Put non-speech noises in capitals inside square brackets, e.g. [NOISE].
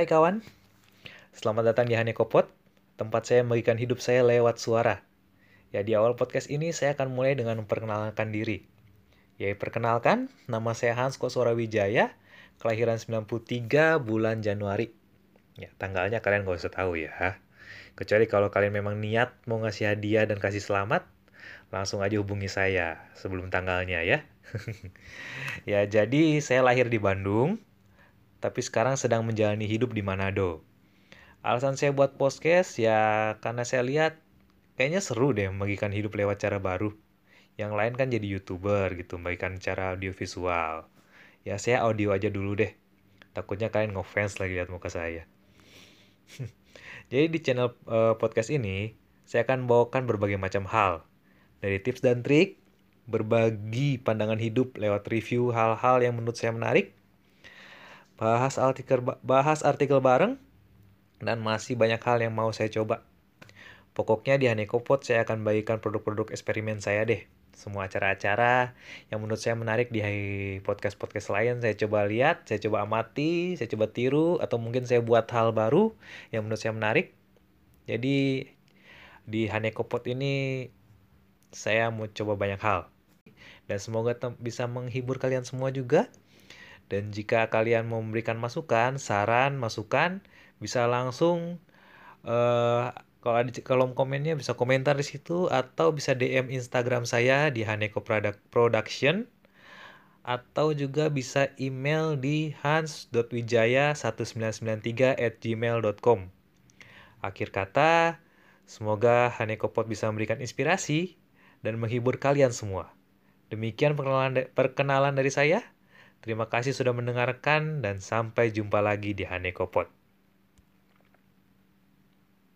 Hai kawan, selamat datang di Hanekopot, tempat saya membagikan hidup saya lewat suara. Ya di awal podcast ini saya akan mulai dengan memperkenalkan diri. Ya perkenalkan, nama saya Hans Koswara Wijaya, kelahiran 93 bulan Januari. Ya tanggalnya kalian gak usah tahu ya. Kecuali kalau kalian memang niat mau ngasih hadiah dan kasih selamat, langsung aja hubungi saya sebelum tanggalnya ya. [LAUGHS] ya jadi saya lahir di Bandung, tapi sekarang sedang menjalani hidup di Manado. Alasan saya buat podcast ya karena saya lihat kayaknya seru deh membagikan hidup lewat cara baru. Yang lain kan jadi youtuber gitu, membagikan cara audiovisual. Ya saya audio aja dulu deh. Takutnya kalian ngefans lagi lihat muka saya. [LAUGHS] jadi di channel uh, podcast ini, saya akan bawakan berbagai macam hal. Dari tips dan trik, berbagi pandangan hidup lewat review hal-hal yang menurut saya menarik, bahas artikel bahas artikel bareng, dan masih banyak hal yang mau saya coba. Pokoknya di Hanekopot saya akan bagikan produk-produk eksperimen saya deh. Semua acara-acara yang menurut saya menarik di podcast-podcast lain saya coba lihat, saya coba amati, saya coba tiru, atau mungkin saya buat hal baru yang menurut saya menarik. Jadi di Hanekopot ini saya mau coba banyak hal. Dan semoga bisa menghibur kalian semua juga. Dan jika kalian mau memberikan masukan, saran, masukan, bisa langsung uh, kalau ada kolom komennya bisa komentar di situ atau bisa DM Instagram saya di Haneko Production atau juga bisa email di hans.wijaya1993 at gmail.com Akhir kata, semoga Hanekopot bisa memberikan inspirasi dan menghibur kalian semua. Demikian perkenalan dari saya. Terima kasih sudah mendengarkan dan sampai jumpa lagi di Hanekopot.